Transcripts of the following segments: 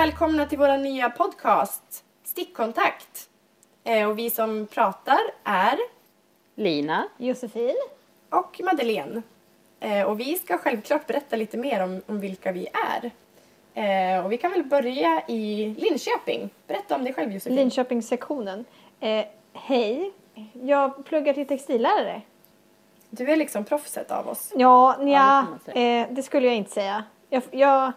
välkomna till vår nya podcast Stickkontakt. Eh, och vi som pratar är Lina. Josefin. och Madeleine. Eh, och vi ska självklart berätta lite mer om, om vilka vi är. Eh, och vi kan väl börja i Linköping. Berätta om dig själv Josefin. Linköpingssektionen. Eh, hej, jag pluggar till textillärare. du är liksom proffset av oss. Ja, det nja, man säga. eh, det skulle jag inte säga. Jag, jag,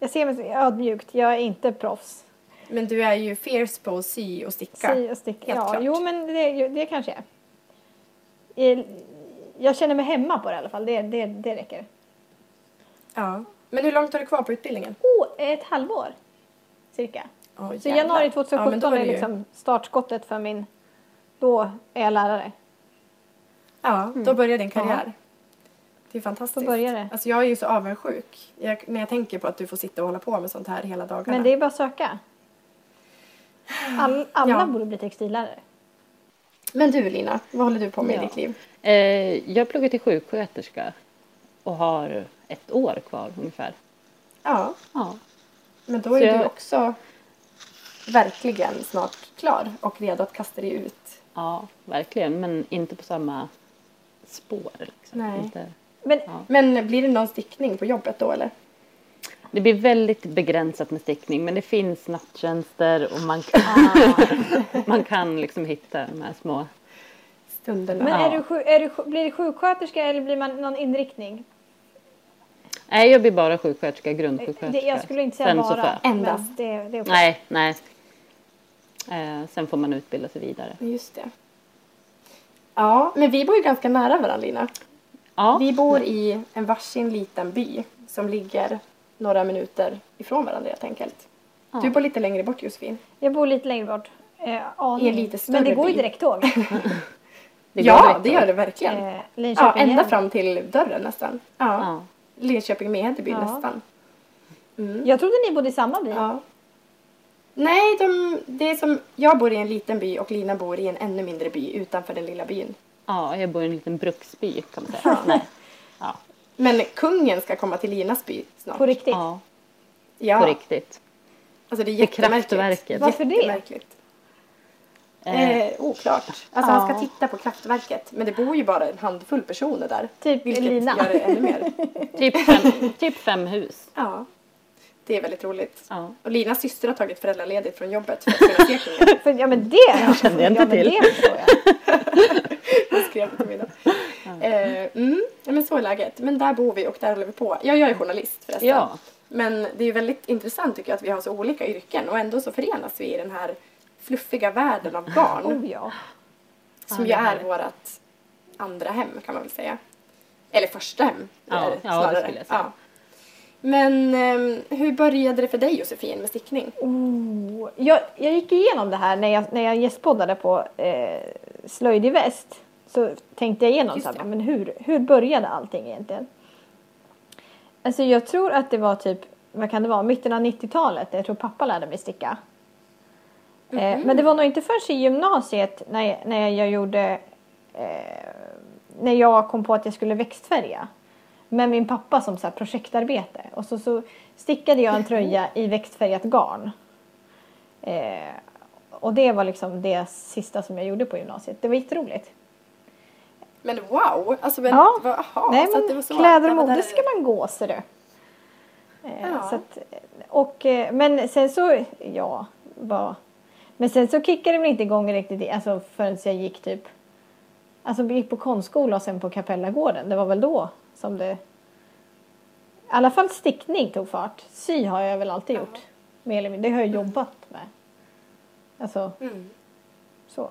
jag ser mig ödmjukt, jag är inte proffs. Men du är ju fierce på att sy och sticka. Sy och sticka. Helt Ja, klart. jo men det, det kanske jag är. Eh, Jag känner mig hemma på det i alla fall, det, det, det räcker. Ja. Men hur långt har du kvar på utbildningen? Oh, ett halvår cirka. Oh, Så januari Ja, 2017 men då är ju- liksom startskottet för min... Då är jag lärare. Ja, då börjar din karriär. Det är fantastiskt. Det. Alltså jag är ju så avundsjuk jag, när jag tänker på att du får sitta och hålla på med sånt här hela dagarna. Men det är bara att söka. All, alla Ja. borde bli textillärare. Men du Lina, vad håller du på med Ja. i ditt liv? Eh, jag pluggar till sjuksköterska och har ett år kvar ungefär. Ja, Ja. men då Så är jag- du också verkligen snart klar och redo att kasta dig ut. ja, verkligen. Men inte på samma spår. Liksom. Nej. Inte. Men Ja. Men blir det någon stickning på jobbet då eller? Det blir väldigt begränsat med stickning men det finns natttjänster och man kan, man kan liksom hitta de här små. Stunderna. Men är du, är du, blir du sjuksköterska eller blir man någon inriktning? Nej, jag blir bara sjuksköterska, Det, grundsjuksköterska. jag skulle inte säga Sen bara. för- Endast. Det, det är okej. Nej, nej. Eh, sen får man utbilda sig vidare. Just det. Ja, men vi bor ju ganska nära varandra Lina. Ja, Vi bor i en varsin liten by som ligger några minuter ifrån varandra helt enkelt. Ja. Du bor lite längre bort Josefin. Jag bor lite längre bort. Eh. I en lite större Men det går ju direkttåg. det ja, direkt det gör det verkligen. eh, ja, ända fram till dörren nästan. Ja. Ja. Linköping Mehedeby Ja. nästan. Mm. Jag trodde ni bodde i samma by. Ja. Nej, de, det är som, jag bor i en liten by och Lina bor i en ännu mindre by utanför den lilla byn. Ja, jag bor i en liten bruksby kan man säga. Nej. Ja, Men kungen ska komma till Linas by snart. På riktigt. ja, ja. på riktigt. Alltså det är jättemärkligt. Varför det? Jättemärkligt. Eh, Eh, oklart. Alltså han ska Ja. titta på kraftverket. Men det bor ju bara en handfull personer där. Typ vilket Lina. gör det ännu mer. typ, fem, typ fem hus. Ja. Det är väldigt roligt. Ja. Och Linas syster har tagit föräldraledigt från jobbet för att kunna se kungen. För, ja men det kände jag inte ja, men till. Det jag. Skrev mig då. Eh, mm, men så är läget. Men där bor vi och där håller vi på. Ja, jag är journalist förresten. Ja. Men det är väldigt intressant tycker jag att vi har så olika yrken och ändå så förenas vi i den här fluffiga världen av garn. Oh ja. som ju är vårt andra hem kan man väl säga. Eller första hem. Ja, är ja, det skulle jag säga. Ja. Men ehm, hur började det för dig Josefin med stickning? Oh, jag, jag gick igenom det här när jag, när jag gästpoddade på eh, Slöjd i väst. Så tänkte jag igenom så här, men hur, hur började allting egentligen? Alltså jag tror att det var typ, vad kan det vara, mitten av 90-talet. Jag tror pappa lärde mig sticka. Eh, men det var nog inte först i gymnasiet när när jag gjorde, eh, när jag kom på att jag skulle växtfärga. Med min pappa som så här projektarbete. Och så, så stickade jag en tröja i växtfärgat garn. Eh, och det var liksom det sista som jag gjorde på gymnasiet. Det var jätteroligt. Men wow! Alltså, men, Ja. vad- aha, Nej, men det var så, kläder och mode ska man gå ser du. Eh, Ja. så att, och, eh, men sen så, ja, vad. Men sen så kickade det väl inte igång riktigt alltså förrän jag gick typ, alltså gick på konstskola och sen på Kapellagården. Det var väl då som det, i alla fall stickning tog fart. Sy har jag väl alltid gjort. Mer eller mindre, det har jag jobbat med. Alltså, Mm. så.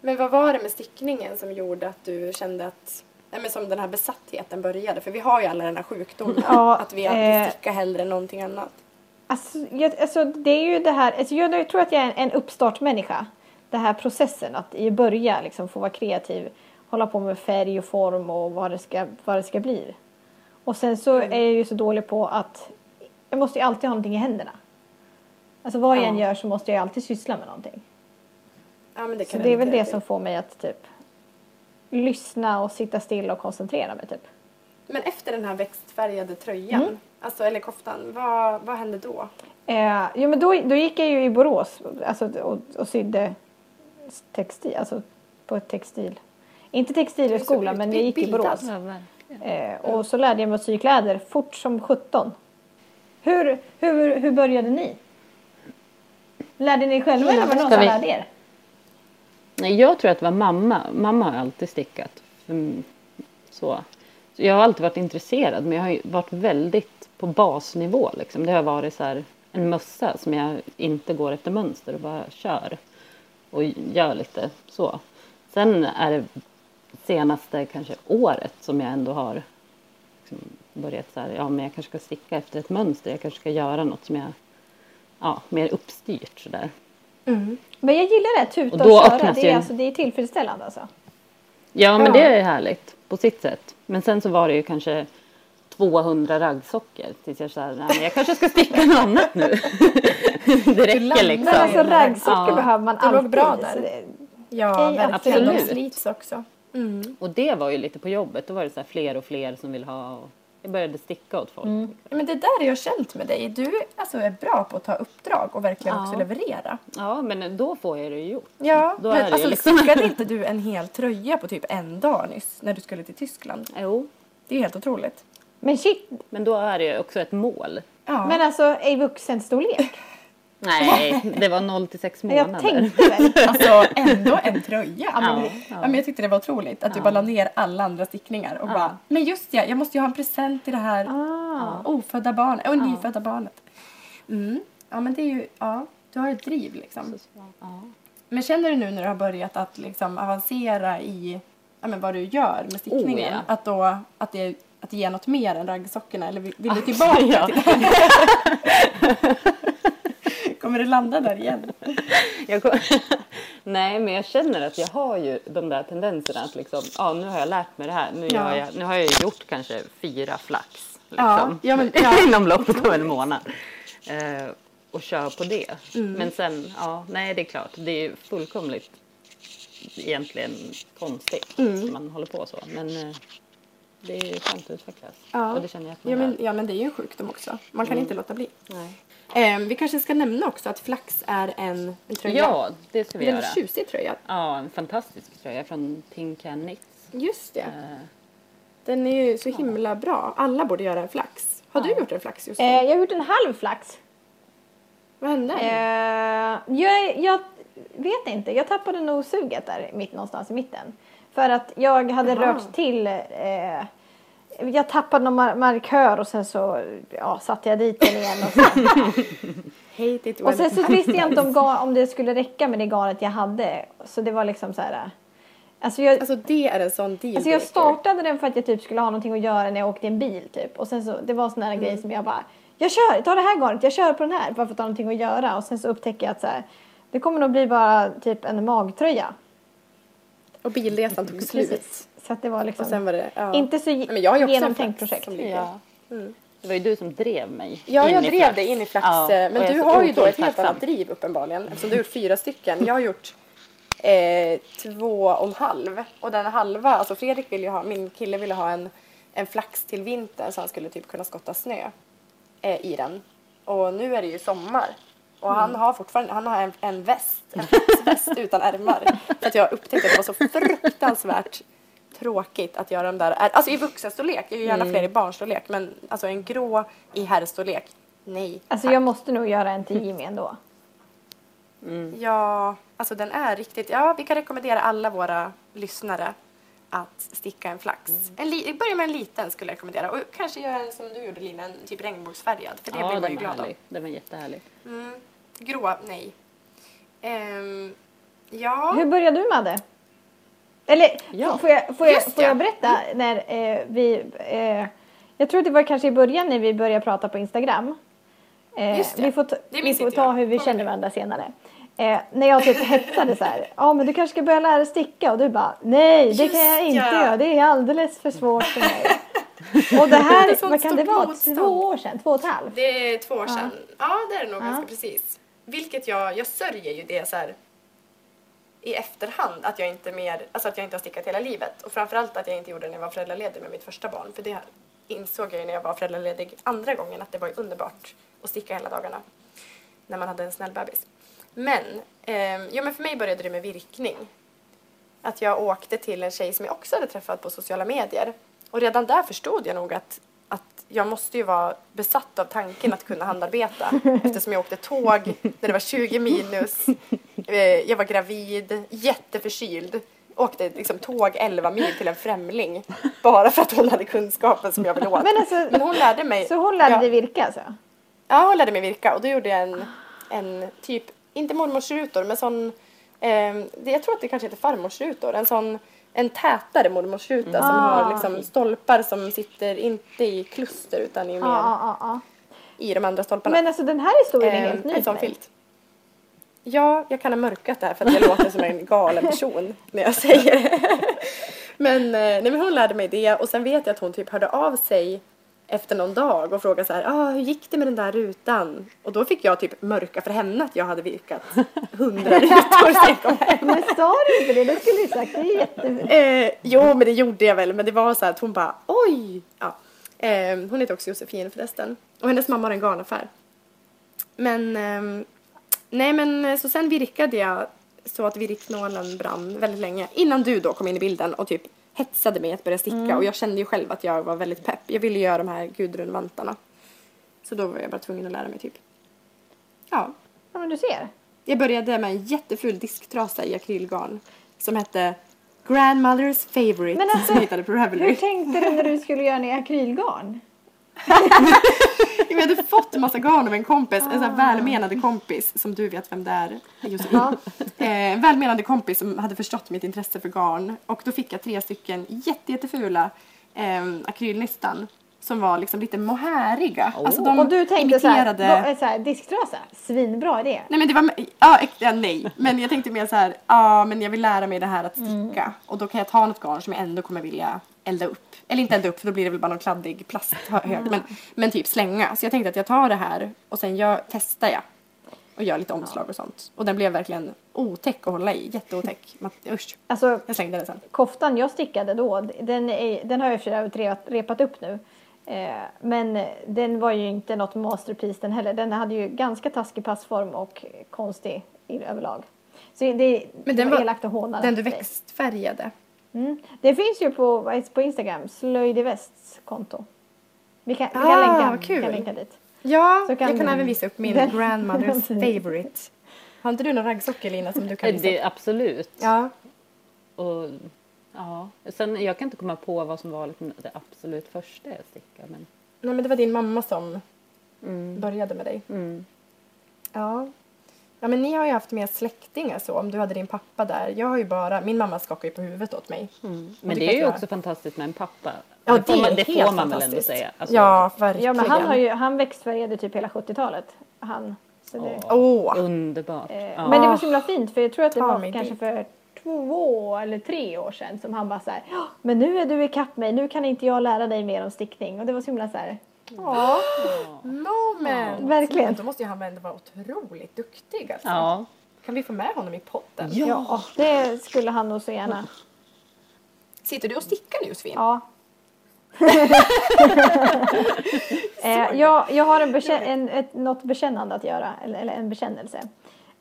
Men vad var det med stickningen som gjorde att du kände att Nej, men som den här besattheten började. För vi har ju alla den här sjukdomen. Ja, att vi alltid eh, stickar hellre än någonting annat. Alltså, jag, alltså det är ju det här, alltså jag, jag tror att jag är en, en uppstartmänniska. Den här processen att i början liksom få vara kreativ, hålla på med färg och form och vad det ska, vad det ska bli. Och sen så Mm. är jag ju så dålig på att jag måste ju alltid ha någonting i händerna. Alltså vad jag Ja. än gör så måste jag alltid syssla med någonting. Ja, men det Så det är väl det till. som får mig att typ lyssna och sitta still och koncentrera mig typ. Men efter den här växtfärgade tröjan, Mm. alltså, eller koftan, vad, vad hände då? Eh, jo, men då, då gick jag ju i Borås alltså, och, och sydde textil, alltså på ett textil. Inte textilhögskola, men jag gick i. Borås. Eh, och så lärde jag mig att sy kläder fort som 17. Hur, hur, hur började ni? Lärde ni själva eller var det någon som lärde er? Nej, jag tror att det var mamma. Mamma har alltid stickat. Mm, Så. så jag har alltid varit intresserad men jag har ju varit väldigt på basnivå. Liksom. Det har varit så här, en mössa som jag inte går efter mönster och bara kör. Och gör lite så. Sen är det senaste kanske året som jag ändå har liksom börjat så här, ja men jag kanske ska sticka efter ett mönster. Jag kanske ska göra något som jag, ja, mer uppstyrt sådär. Men jag gillar det, tuta Och och, köra. Det ju är, en- alltså, det är tillfredsställande alltså. Ja, men Ja. det är härligt på sitt sätt. Men sen så var det ju kanske 200 raggsockor tills jag nej men jag kanske ska sticka något annat nu. det räcker landar Men liksom. alltså raggsockor Ja. behöver man Det låg alltid. bra där. så det- Ja, Ej, verkligen. De slits också. Mm. Och det var ju lite på jobbet. Då var det så här fler och fler som vill ha. Och jag började sticka åt folk. Mm. Men det där har jag känt med dig. Du alltså, är bra på att ta uppdrag och verkligen Ja. också leverera. Ja, men då får jag det ju gjort. Ja, Då men är alltså, liksom- stickade inte du en hel tröja på typ en dag nyss när du skulle till Tyskland? Jo, Det är helt otroligt. Men shit, men då är det ju också ett mål. Ja. men alltså i vuxenstorlek. Nej, det var 0 till 6 månader. Jag tänkte väl. Alltså ändå en tröja. Ja, men- Ja, Ja, men jag tyckte det var otroligt att du bara la ner alla andra stickningar och bara Men just ja, jag måste ju ha en present till det här Ah. ofödda barnet och nyfödda barnet. Mm. Ja men det är ju, ja, du har ett driv liksom. Ja. Men känner du nu när du har börjat att liksom avancera i ja, men vad du gör med stickningen? Oh, ja. Att då, att det, att det ger något mer än raggsockorna eller vill, vill du tillbaka Ja. till det? Kommer du landa där igen? Jag kom... Nej, men jag känner att jag har ju de där tendenserna att liksom, ja nu har jag lärt mig det här. Nu, Ja. gör jag, nu har jag gjort kanske fyra flax. Ja, Liksom, ja, men- ja. inom loppet av en månad. Eh, och kör på det. Mm. Men sen, ja, nej det är klart, det är fullkomligt egentligen konstigt Mm. att man håller på så. Men eh, det är skönt att utvecklas. Ja. Och det känner jag att man Ja men, ja men det är ju en sjukdom också. Man kan inte låta bli. Nej. Ehm, vi kanske ska nämna också att flax är en, en tröja. Ja, det ska vi en göra. väldigt tjusig tröja. Ja, en fantastisk tröja från Can Knits. Just det. Eh, Den är ju så himla bra. Alla borde göra en flax. Har du Ja. gjort en flax just Eh, jag har gjort en halv flax. Vad hände? Eh, jag, jag vet inte, jag tappade nog suget där mitt någonstans i mitten. För att jag hade Jaha. rört till eh, jag tappade någon mar- markör och sen så ja, satte jag dit den igen. Och, it och sen så visste jag inte om, gar, om det skulle räcka med det garnet jag hade. Så det var liksom så här. Alltså jag, Alltså det är en sån deal Alltså jag startade den för att jag typ skulle ha någonting att göra när jag åkte i en bil typ. Och sen så, det var sån här grej som jag bara, jag kör, ta det här garnet, jag kör på den här bara för att ha någonting att göra. Och sen så upptäcker jag att så här, det kommer nog bli bara typ en magtröja. Och bilresan tog slut. Så att det var liksom Och sen var det, ja. inte så Nej, men jag har ju också en genomtänkt projekt. Ja. Det var ju du som drev mig Ja, in jag i drev dig in i flax. Ja, eh, men du har ju då ett helt annat driv uppenbarligen. Eftersom du har gjort fyra stycken. Jag har gjort eh, två och en halv. Och den halva, alltså Fredrik vill ju ha, min kille ville ha en, en flax till vintern så han skulle typ kunna skotta snö eh, i den. Och nu är det ju sommar. Och han har fortfarande han har en, en väst, en väst utan ärmar. För att jag upptäckte att det var så fruktansvärt tråkigt att göra de där, är- alltså i vuxenstorlek, jag gör gärna fler i barnstorlek, men alltså en grå i herrstorlek, nej. Alltså jag måste nog göra en till Jimmy ändå. Ja, alltså den är riktigt, ja vi kan rekommendera alla våra lyssnare att sticka en flax. En li, börja med en liten skulle jag rekommendera och kanske göra en som du gjorde Lina, en typ regnbågsfärgad för det Ja, blir man ju glad av. härlig. Den var jättehärlig. Mm. Grå, nej. Ehm, ja. Hur började du med det? Eller Ja. får, jag, får, jag, får ja. jag berätta när eh, vi... Eh, jag tror att det var kanske i början när vi började prata på Instagram. Eh, Just det. Vi får, ta, Det vi får ta jag. hur vi känner varandra senare. Eh, när jag typ hetsade så här. Ja men du kanske ska börja lära dig sticka och du bara nej det Just kan jag inte ja. göra. Det är alldeles för svårt för mig. och det Det är här, sånt vad kan det vara? motstånd. Två år sedan? Två och ett halvt? Det är två år sedan. Ja, det är det nog Ja. ganska precis. Vilket jag, jag sörjer ju det så här i efterhand att jag inte mer, alltså att jag inte har stickat hela livet. Och framförallt att jag inte gjorde det när jag var föräldraledig med mitt första barn. För det insåg jag ju när jag var föräldraledig andra gången att det var underbart att sticka hela dagarna. När man hade en snäll bebis. Men, eh, jo men för mig började det med virkning. Att jag åkte till en tjej som jag också hade träffat på sociala medier. Och redan där förstod jag nog att jag måste ju vara besatt av tanken att kunna handarbeta. eftersom jag åkte tåg när det var 20 minus. Eh, jag var gravid, jätteförkyld. Åkte liksom tåg 11 mil till en främling. Bara för att hon hade kunskapen som jag ville åt. Men alltså, Men hon lärde mig. Så hon lärde dig virka alltså? Ja, hon lärde mig virka och då gjorde jag en, en typ, inte mormorsrutor, men sån, eh, jag tror att det kanske heter farmorsrutor, en sån en tätare mormorsruta som Ah. har liksom stolpar som sitter inte i kluster utan i, Ja, mer, ja, ja, ja. i de andra stolparna. Men alltså den här historien är Eh, helt ny en sån filt. Ja, jag kan ha mörkat det här för att jag låter som en galen person när jag säger det. Men, eh, nej, men hon lärde mig det och sen vet jag att hon typ hörde av sig efter någon dag och frågade så här, ah, hur gick det med den där rutan? Och då fick jag typ mörka för henne att jag hade virkat hundra rutor. Men sa du inte det? Då skulle du sagt det är. Eh, jo, men det gjorde jag väl. Men det var så att hon bara oj. Ja. Eh, hon heter också Josefin förresten. Och hennes mamma har en garnaffär. Men ehm, nej, men eh, så sen virkade jag så att virknålen brann väldigt länge. Innan du då kom in i bilden och typ hetsade mig att börja sticka. Och jag kände ju själv att jag var väldigt pepp. Jag ville göra de här Gudrun-vantarna. Så då var jag bara tvungen att lära mig typ. Ja. Ja men du ser. Jag började med en jätteful disktrasa i akrylgarn som hette Grandmother's favorite Men alltså, som jag hittade på Ravelry. Hur tänkte du när du skulle göra den i akrylgarn? Vi hade fått en massa garn av en kompis, en sån Ah. här välmenande kompis som du vet vem det är, Josefin. Eh, en välmenande kompis som hade förstått mitt intresse för garn och då fick jag tre stycken jätte, jättefula eh, akrylnystan som var liksom lite mohairiga. Alltså de Och du tänkte så här, imiterade... så här disktrasa, svinbra idé. Nej men det var, ja, nej. Men jag tänkte mer så här, ja men jag vill lära mig det här att Mm. sticka. Och då kan jag ta något garn som jag ändå kommer vilja elda upp. Eller inte elda upp för då blir det väl bara någon kladdig plasthög. Mm. Men, men typ slänga. Så jag tänkte att jag tar det här och sen jag, testar jag. Och gör lite omslag och sånt. Och den blev verkligen otäck att hålla i. Jätteotäck. Man- Usch. Alltså Jag slängde den sen. koftan jag stickade då, den, är, den har jag för repat, upp nu. Eh, men den var ju inte något masterpiece den heller. Den hade ju ganska taskig passform och konstig överlag. Så det, Men den var elakt att håna Den du växtfärgade. Mm. Det finns ju på, på Instagram, Slöjd i Västs konto. Vi kan, vi kan, Ah, länka, vi kul. kan länka dit. Ja, Så kan jag kan du- även visa upp min den- grandmother's favorite. Har inte du någon raggsockor Lina som du kan visa Det, absolut. Ja. Och, ja. Sen, jag kan inte komma på vad som var liksom det absolut första jag stickade. Men, Nej men det var din mamma som mm, började med dig. mm. Ja. Ja men ni har ju haft mer släktingar så, om du hade din pappa där. Jag har ju bara, min mamma skakar ju på huvudet åt mig. Mm. det Men det är ju jag. också fantastiskt med en pappa. Ja det får man, det helt får man väl ändå säga. Alltså, ja, verkligen. Ja men han, har ju, han växtfärgade typ hela 70-talet. Han. Så det, Åh! Underbart. eh, Ja. Men det var så himla fint för jag tror att det Ta var kanske dit. för två eller tre år sedan som han bara så här, "Ja, men nu är du ikapp mig, nu kan inte jag lära dig mer om stickning. Och det var så himla så här, ja. Moment! Verkligen. Då måste ju han ändå vara otroligt duktig alltså. Ja. Kan vi få med honom i podden? ja. det skulle han nog så gärna. Sitter du och stickar nu Josefin? Ja. eh, jag, jag har en, bekän- en, ett, något bekännande att göra, eller, eller en bekännelse.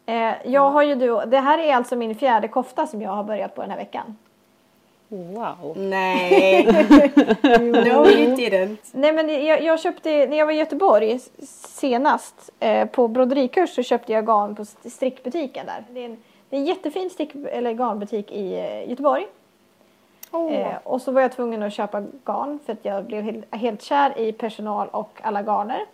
Eh, jag har ju det här är alltså min fjärde kofta som jag har börjat på den här veckan. Wow. Nej! no you didn't. Nej men jag, jag köpte, när jag var i Göteborg senast eh, på broderikurs så köpte jag garn på st- strickbutiken där. Det är en, det är en jättefin stick, eller garnbutik i eh, Göteborg. Åh. Eh, och så var jag tvungen att köpa garn för att jag blev helt, helt kär i personal och alla garner.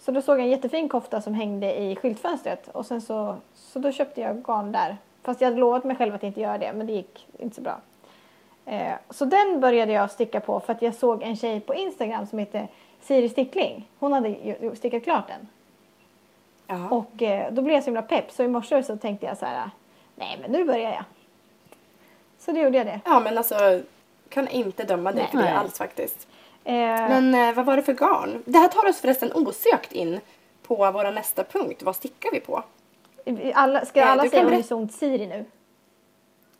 Så då såg jag en jättefin kofta som hängde i skyltfönstret och sen så, så då köpte jag garn där. Fast jag hade lovat mig själv att inte göra det men det gick inte så bra. Eh, så den började jag sticka på för att jag såg en tjej på Instagram som heter Siri Stickling. Hon hade stickat klart den. Ja. Och eh, då blev jag så himla pepp så i morse så tänkte jag så här, nej men nu börjar jag. Så då gjorde jag det. ja men alltså, kan inte döma dig Nej. för det alls faktiskt. Eh, Men eh, vad var det för garn? Det här tar oss förresten osökt in på vår nästa punkt. Vad stickar vi på? alla, ska Eh, alla du säga unisont Siri nu?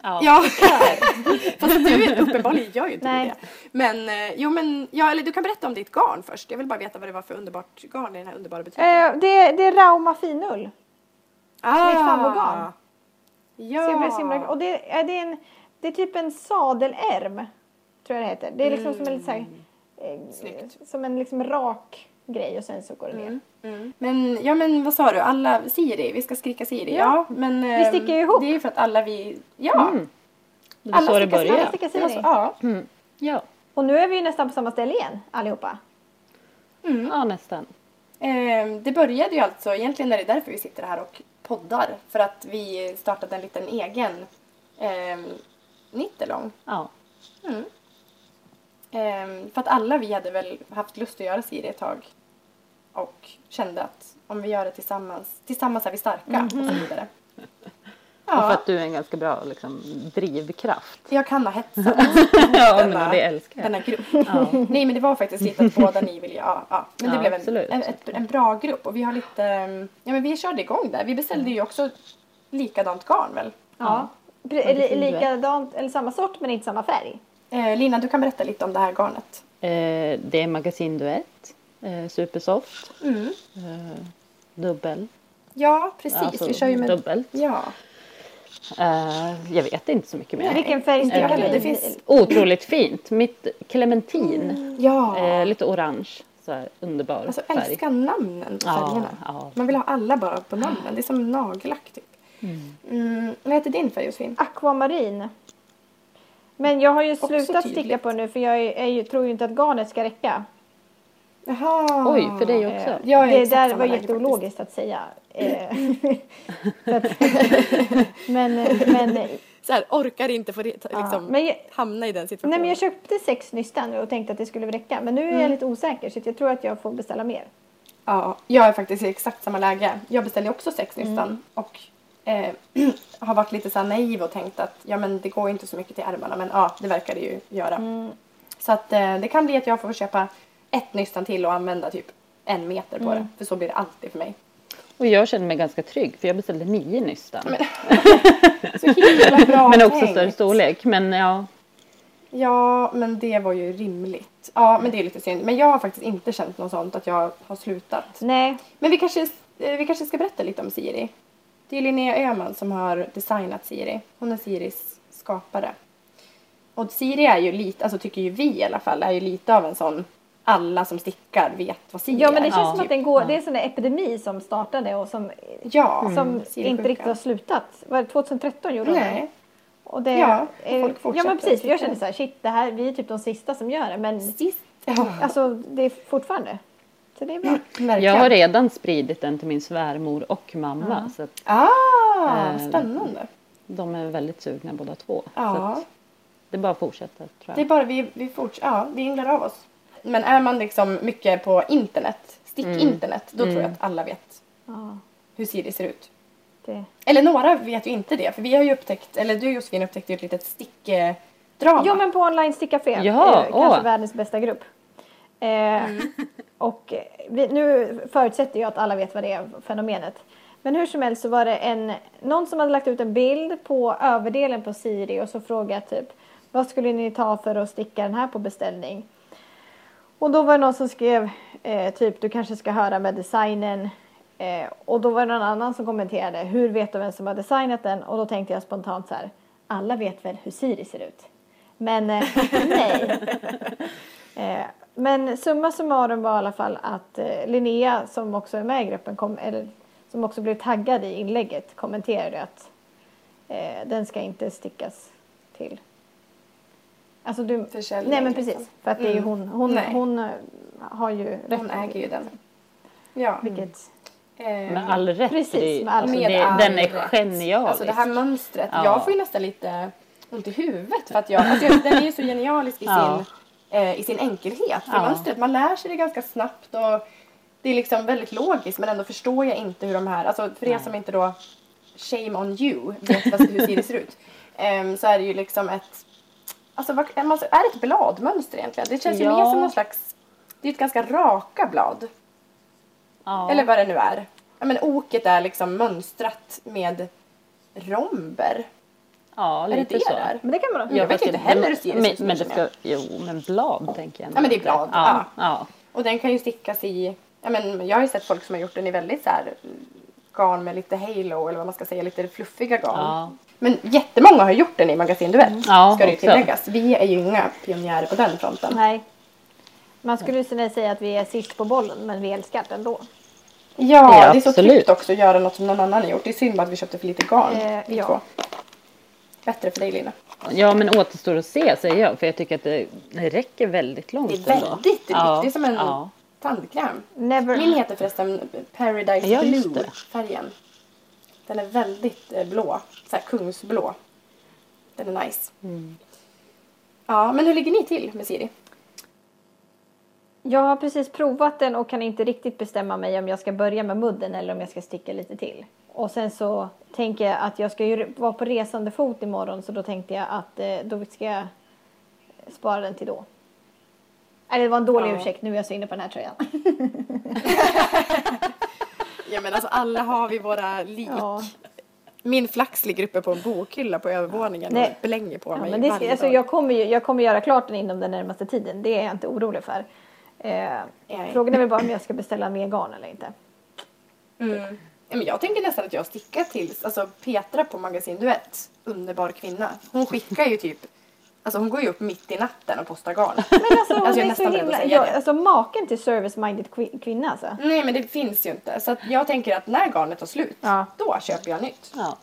Ja. Ja, fast du uppenbarligen gör ju inte Nej. det. Men eh, jo men, ja eller du kan berätta om ditt garn först. Jag vill bara veta vad det var för underbart garn i den här underbara butiken. Eh, det, det är Rauma finull. ah, mitt favoritgarn. Ja. Så jag blev så himla, och det, är det, är en, det är typ en sadelärm. Tror jag det heter. Det är liksom som en så här, eh, Snyggt. Som en liksom rak grej och sen så går det ner. Mm. Men, ja men vad sa du, alla Siri, vi ska skrika Siri. Ja, Ja. men Vi ehm, sticker ju ihop. Det är ju för att alla vi, ja. Mm. Det var så det stickar- alla stickar Siri. så- Ja. Mm. Ja. Och nu är vi ju nästan på samma ställe igen allihopa. ja, nästan. Ehm, det började ju alltså, egentligen är det därför vi sitter här och poddar. För att vi startade en liten egen eh, nittelång. Ja. Ehm, för att alla vi hade väl haft lust att göra Siri ett tag. Och kände att om vi gör det tillsammans, tillsammans är vi starka och så vidare. Och för Ja, att du är en ganska bra liksom, drivkraft. jag kan ha hetsat Ja, men det älskar jag. denna grupp. Ja. Nej men det var faktiskt lite att båda ni ville, ja. ja. Men det Ja, blev en, absolut. en, ett, en bra grupp och vi har lite, ehm, ja men vi körde igång där. Vi beställde ju också likadant garn väl? Ja. Duett. likadant, eller samma sort men inte samma färg. Eh, Lina du kan berätta lite om det här garnet. Eh, det är magasinduett. Eh, supersoft. Mm. Eh, dubbel. Ja precis, Alltså, vi kör ju med dubbelt. Ja. Jag vet inte så mycket mer. Vilken färg stickar jag? Det finns- Otroligt fint. Mitt clementin. Ja. Eh, lite orange. Så här, underbar Alltså färg. älskar namnen på Ja, färgerna. ja. Man vill ha alla bara på namnen. Det är som nagellack typ. Mm. Vad heter din färg Josefin? Aquamarin. Men jag har ju slutat sticka på nu för jag är, är ju, tror ju inte att garnet ska räcka. Jaha. Oj, för dig också. Eh, Jag är det där var jätteologiskt att säga. Eh, att, men, men, Så här, orkar inte få ja, liksom, men jag, hamna i den situationen. nej, men jag köpte sex nystan och tänkte att det skulle räcka. Men nu är Mm. jag lite osäker så jag tror att jag får beställa mer. Ja, jag är faktiskt i exakt samma läge. Jag beställde också sex Mm. nystan och eh, har varit lite så naiv och tänkt att ja men det går inte så mycket till ärmarna men ja det verkar det ju göra. Mm. Så att eh, det kan bli att jag får köpa ett nystan till och använda typ en meter på Mm. det. För så blir det alltid för mig. Och jag känner mig ganska trygg för jag beställde nio nystan. Men, Så himla bra också tänkt. större storlek. Men ja, Ja, men det var ju rimligt. Ja, men det är lite synd. Men jag har faktiskt inte känt något sånt att jag har slutat. Nej, Men vi kanske, eh, vi kanske ska berätta lite om Siri. Det är Linnea Öhman som har designat Siri. Hon är Siris skapare. Och Siri är ju lite, alltså tycker ju vi i alla fall, är ju lite av en sån alla som stickar vet vad Siri ja men det är. känns Ja. som att den går, det är en sån där epidemi som startade och som, Ja, som Siri-sjukan. inte riktigt har slutat. Var det 2013 gjorde de det? Nej. Och det, Ja, och folk ja fortsätter men precis, jag kände så här, shit det här, vi är typ de sista som gör det men Sist. Ja, alltså det är fortfarande. Så det är bra. verkligen. jag har redan spridit den till min svärmor och mamma. Så att Ah, Eh, spännande. de är väldigt sugna båda två. Så Ja. att det är bara att fortsätta tror Det är jag. bara vi, vi forts- ja, vi ynglar av oss. Men är man liksom mycket på internet, stick-internet, då tror jag att alla vet Ja, hur Siri ser ut. det. Eller några vet ju inte det, för vi har ju upptäckt, eller du Josefin upptäckte ju ett litet stickdrama. Jo men på online sticka fred. Ja, eh, kanske åh. världens bästa grupp. Eh, Och vi, nu förutsätter jag att alla vet vad det är fenomenet. Men hur som helst så var det en, någon som hade lagt ut en bild på överdelen på Siri och så frågat typ vad skulle ni ta för att sticka den här på beställning? Och då var det någon som skrev eh, typ du kanske ska höra med designen. Eh, och då var det någon annan som kommenterade hur vet du vem som har designat den? Och då tänkte jag spontant så här alla vet väl hur Siri ser ut? Men eh, nej. Men summa summarum var i alla fall att eh, Linnea som också är med i gruppen, kom, eller som också blev taggad i inlägget, kommenterade att eh, den ska inte stickas till. Alltså du, Försäljning, nej men liksom. precis, för att det är ju Mm. hon, hon, Nej. hon eh, har ju rätt. Hon äger ju den. Ja. Vilket, Eh, Med all rätt. Precis, det, med all alltså, Med det, all den är rätt. genialisk. Alltså det här mönstret, Ja. jag får ju nästan lite ont i huvudet för att jag, alltså den är ju så genialisk i Ja. sin, eh, i sin enkelhet. För Ja. mönstret, man lär sig det ganska snabbt och det är liksom väldigt logiskt men ändå förstår jag inte hur de här, alltså för er som inte då, shame on you, vet vad, hur Siri ser ut. Ehm, så är det ju liksom ett, alltså vad, är det ett bladmönster egentligen? Det känns ju Ja. mer som någon slags, det är ett ganska raka blad. ja. Eller vad det nu är. Ja, men oket är liksom mönstrat med romber. Ja, Är det lite det så. där? Men det kan man Jag vet fast inte heller hur men, men, men det ska, Jo, men blad tänker jag. Ja, men det är blad, Ja, ja. Och den kan ju stickas i, ja men jag har ju sett folk som har gjort den i väldigt så här garn med lite halo eller vad man ska säga, lite fluffiga garn. Ja. Men jättemånga har gjort den i Magasin Duett, Ja, ska det ju tilläggas. Vi är ju inga pionjärer på den fronten. Nej. Man skulle kunna säga att vi är sist på bollen men vi älskar det ändå. Ja, Ja, det är så tryggt också att göra något som någon annan har gjort. Det är synd bara att vi köpte för lite garn. Eh, ja. Bättre för dig Lina. ja, men återstår att se säger jag. För jag tycker att det, räcker väldigt långt. Det är ändå. väldigt rikt. Ja, Det är som en Ja. tandkräm. Never. Min heter förresten Paradise Ja, Blue färgen. Den är väldigt eh, blå. Så här kungsblå. Den är nice. Mm. Ja, men hur ligger ni till med Siri? Jag har precis provat den och kan inte riktigt bestämma mig om jag ska börja med mudden eller om jag ska sticka lite till. Och sen så tänker jag att jag ska ju vara på resande fot imorgon så då tänkte jag att eh, då ska jag spara den till då. Nej, det var en dålig Ja. ursäkt, nu är jag så inne på den här tröjan. Ja men alltså alla har vi våra lik. Ja. Min flax ligger uppe på en bokhylla på övervåningen Nej. och blänger på Ja, mig men det, varje alltså, dag. jag, kommer ju, jag kommer göra klart den inom den närmaste tiden, det är jag inte orolig för. Eh, frågan är väl bara om jag ska beställa mer garn eller inte. Mm. Jag tänker nästan att jag stickar till, alltså Petra på Magasin Duett, underbar kvinna. Hon skickar ju typ, alltså hon går ju upp mitt i natten och postar garn. Men alltså, Alltså, jag är nästan att himla, säga jag, alltså maken till service-minded kvi- kvinna alltså. Nej men det finns ju inte. Så att jag tänker att när garnet tar slut, Ja. då köper jag nytt. Ja.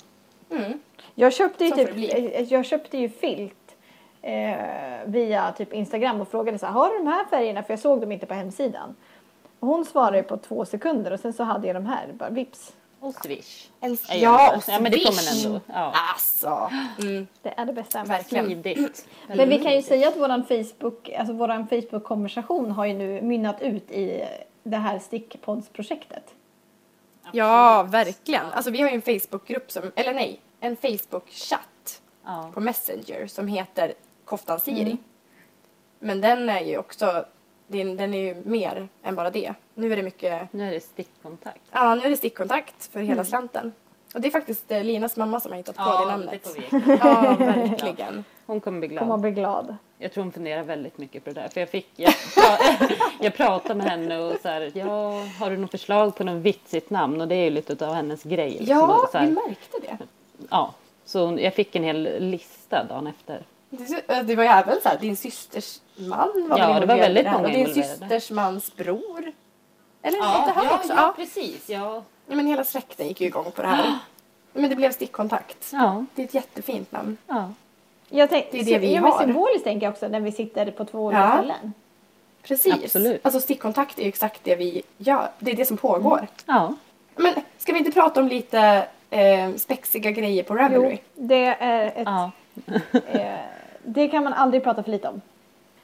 Mm. Jag köpte ju, Så typ, eh, jag köpte ju filt eh, via typ Instagram och frågade så här, har du de här färgerna? För jag såg dem inte på hemsidan. Och hon svarade ju på två sekunder och sen så hade jag de här, bara vips. Och swish. En, Ja, och ja, men det kommer Swish. ändå. Ja. Alltså. Mm. Det är det bästa. Verkligen. Smidigt. Men vi kan ju säga att våran Facebook, alltså våran Facebook-konversation har ju nu mynnat ut i det här stickpoddsprojektet. Ja, verkligen. Alltså vi har ju en Facebookgrupp som, eller nej, en Facebook-chatt Ja. på Messenger som heter Koftan Siri. Mm. Men den är ju också, den, den är ju mer än bara det. Nu är det mycket, Nu är det stickkontakt. ja nu är det stickkontakt för Mm. hela slanten. Och det är faktiskt eh, Linas mamma som har hittat på det namnet. det får vi. Ja, verkligen. Hon kommer bli Kommer att glad. bli glad. Jag tror hon funderar väldigt mycket på det där. För jag fick, jag, jag pratade med henne och så här, ja, har du något förslag på något vitsigt namn? Och det är ju lite av hennes grej. liksom. Ja, så här, vi märkte det. ja. Så hon- jag fick en hel lista dagen efter. Det, var ju även så här, din systers man var Ja, det var väldigt många Och din involverade. systers mans bror. Eller ja, det här också? Ja. precis. Ja. ja, men hela släkten gick ju igång på det här. Men det blev stickkontakt. Ja, Det är ett jättefint namn. ja. Jag tänk, Det är det vi ja, men har. Symboliskt tänker jag också när vi sitter på två olika Ja. ställen. Precis. Absolut. Alltså stickkontakt är ju exakt det vi gör. Det är det som pågår. ja. Men ska vi inte prata om lite eh, spexiga grejer på Ravelry? Jo, det är ett, ja. eh, det kan man aldrig prata för lite om.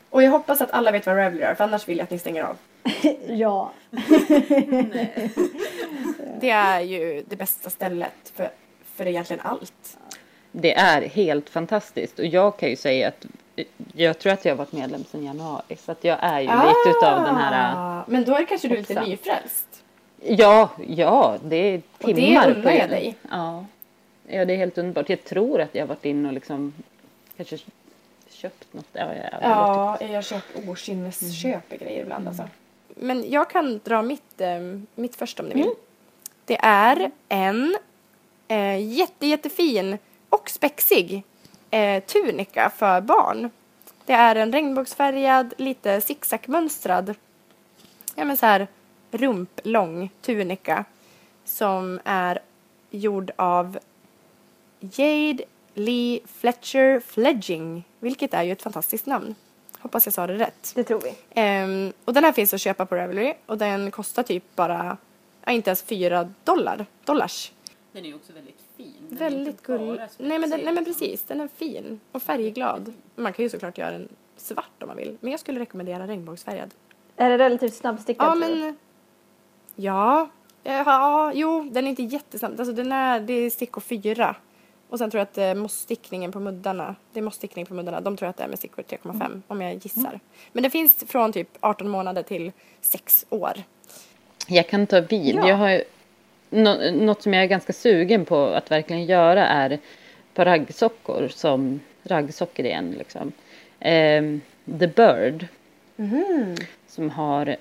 Och jag hoppas att alla vet vad Ravelry är för annars vill jag att ni stänger av. Ja. Det är ju det bästa stället för, för egentligen allt. Det är helt fantastiskt och jag kan ju säga att jag tror att jag har varit medlem sedan januari så att jag är ju lite utav den här Ah, Men då är kanske du lite nyfrälst. Ja, ja, det är Och det timmar undrar jag dig. Ja. ja, det är helt underbart. Jag tror att jag har varit inne och liksom kanske köpt något. Ja, Ja, jag köper okynnesköper grejer ibland alltså. Men jag kan dra mitt, eh, mitt först om ni vill. Det är en eh, jätte, jättefin och spexig eh, tunika för barn. Det är en regnbågsfärgad, lite zigzagmönstrad, ja men så här rumplång tunika som är gjord av Jade Lee Fletcher Fledging, vilket är ju ett fantastiskt namn. Hoppas jag sa det rätt. Det tror vi. Ehm, och den här finns att köpa på Ravelry och den kostar typ bara, ja, inte ens fyra dollar, dollars. Den är ju också väldigt fin. Väldigt gullig. Nej men, den, nej men precis, den är fin och färgglad. Man kan ju såklart göra den svart om man vill, men jag skulle rekommendera regnbågsfärgad. Är det relativt snabbstickad Ja men, ja, ja, jo den är inte jättesnabb, alltså den är, det är stickor fyra. Och sen tror jag att eh, mossstickningen på muddarna, det är mossstickning på muddarna, de tror jag att det är med stickor 3,5 om jag gissar. Men det finns från typ 18 månader till 6 år. Jag kan ta vid. Ja. Jag har nå- något som jag är ganska sugen på att verkligen göra är par raggsockor som raggsockor igen liksom. Ehm, The Bird. Mhm. Som har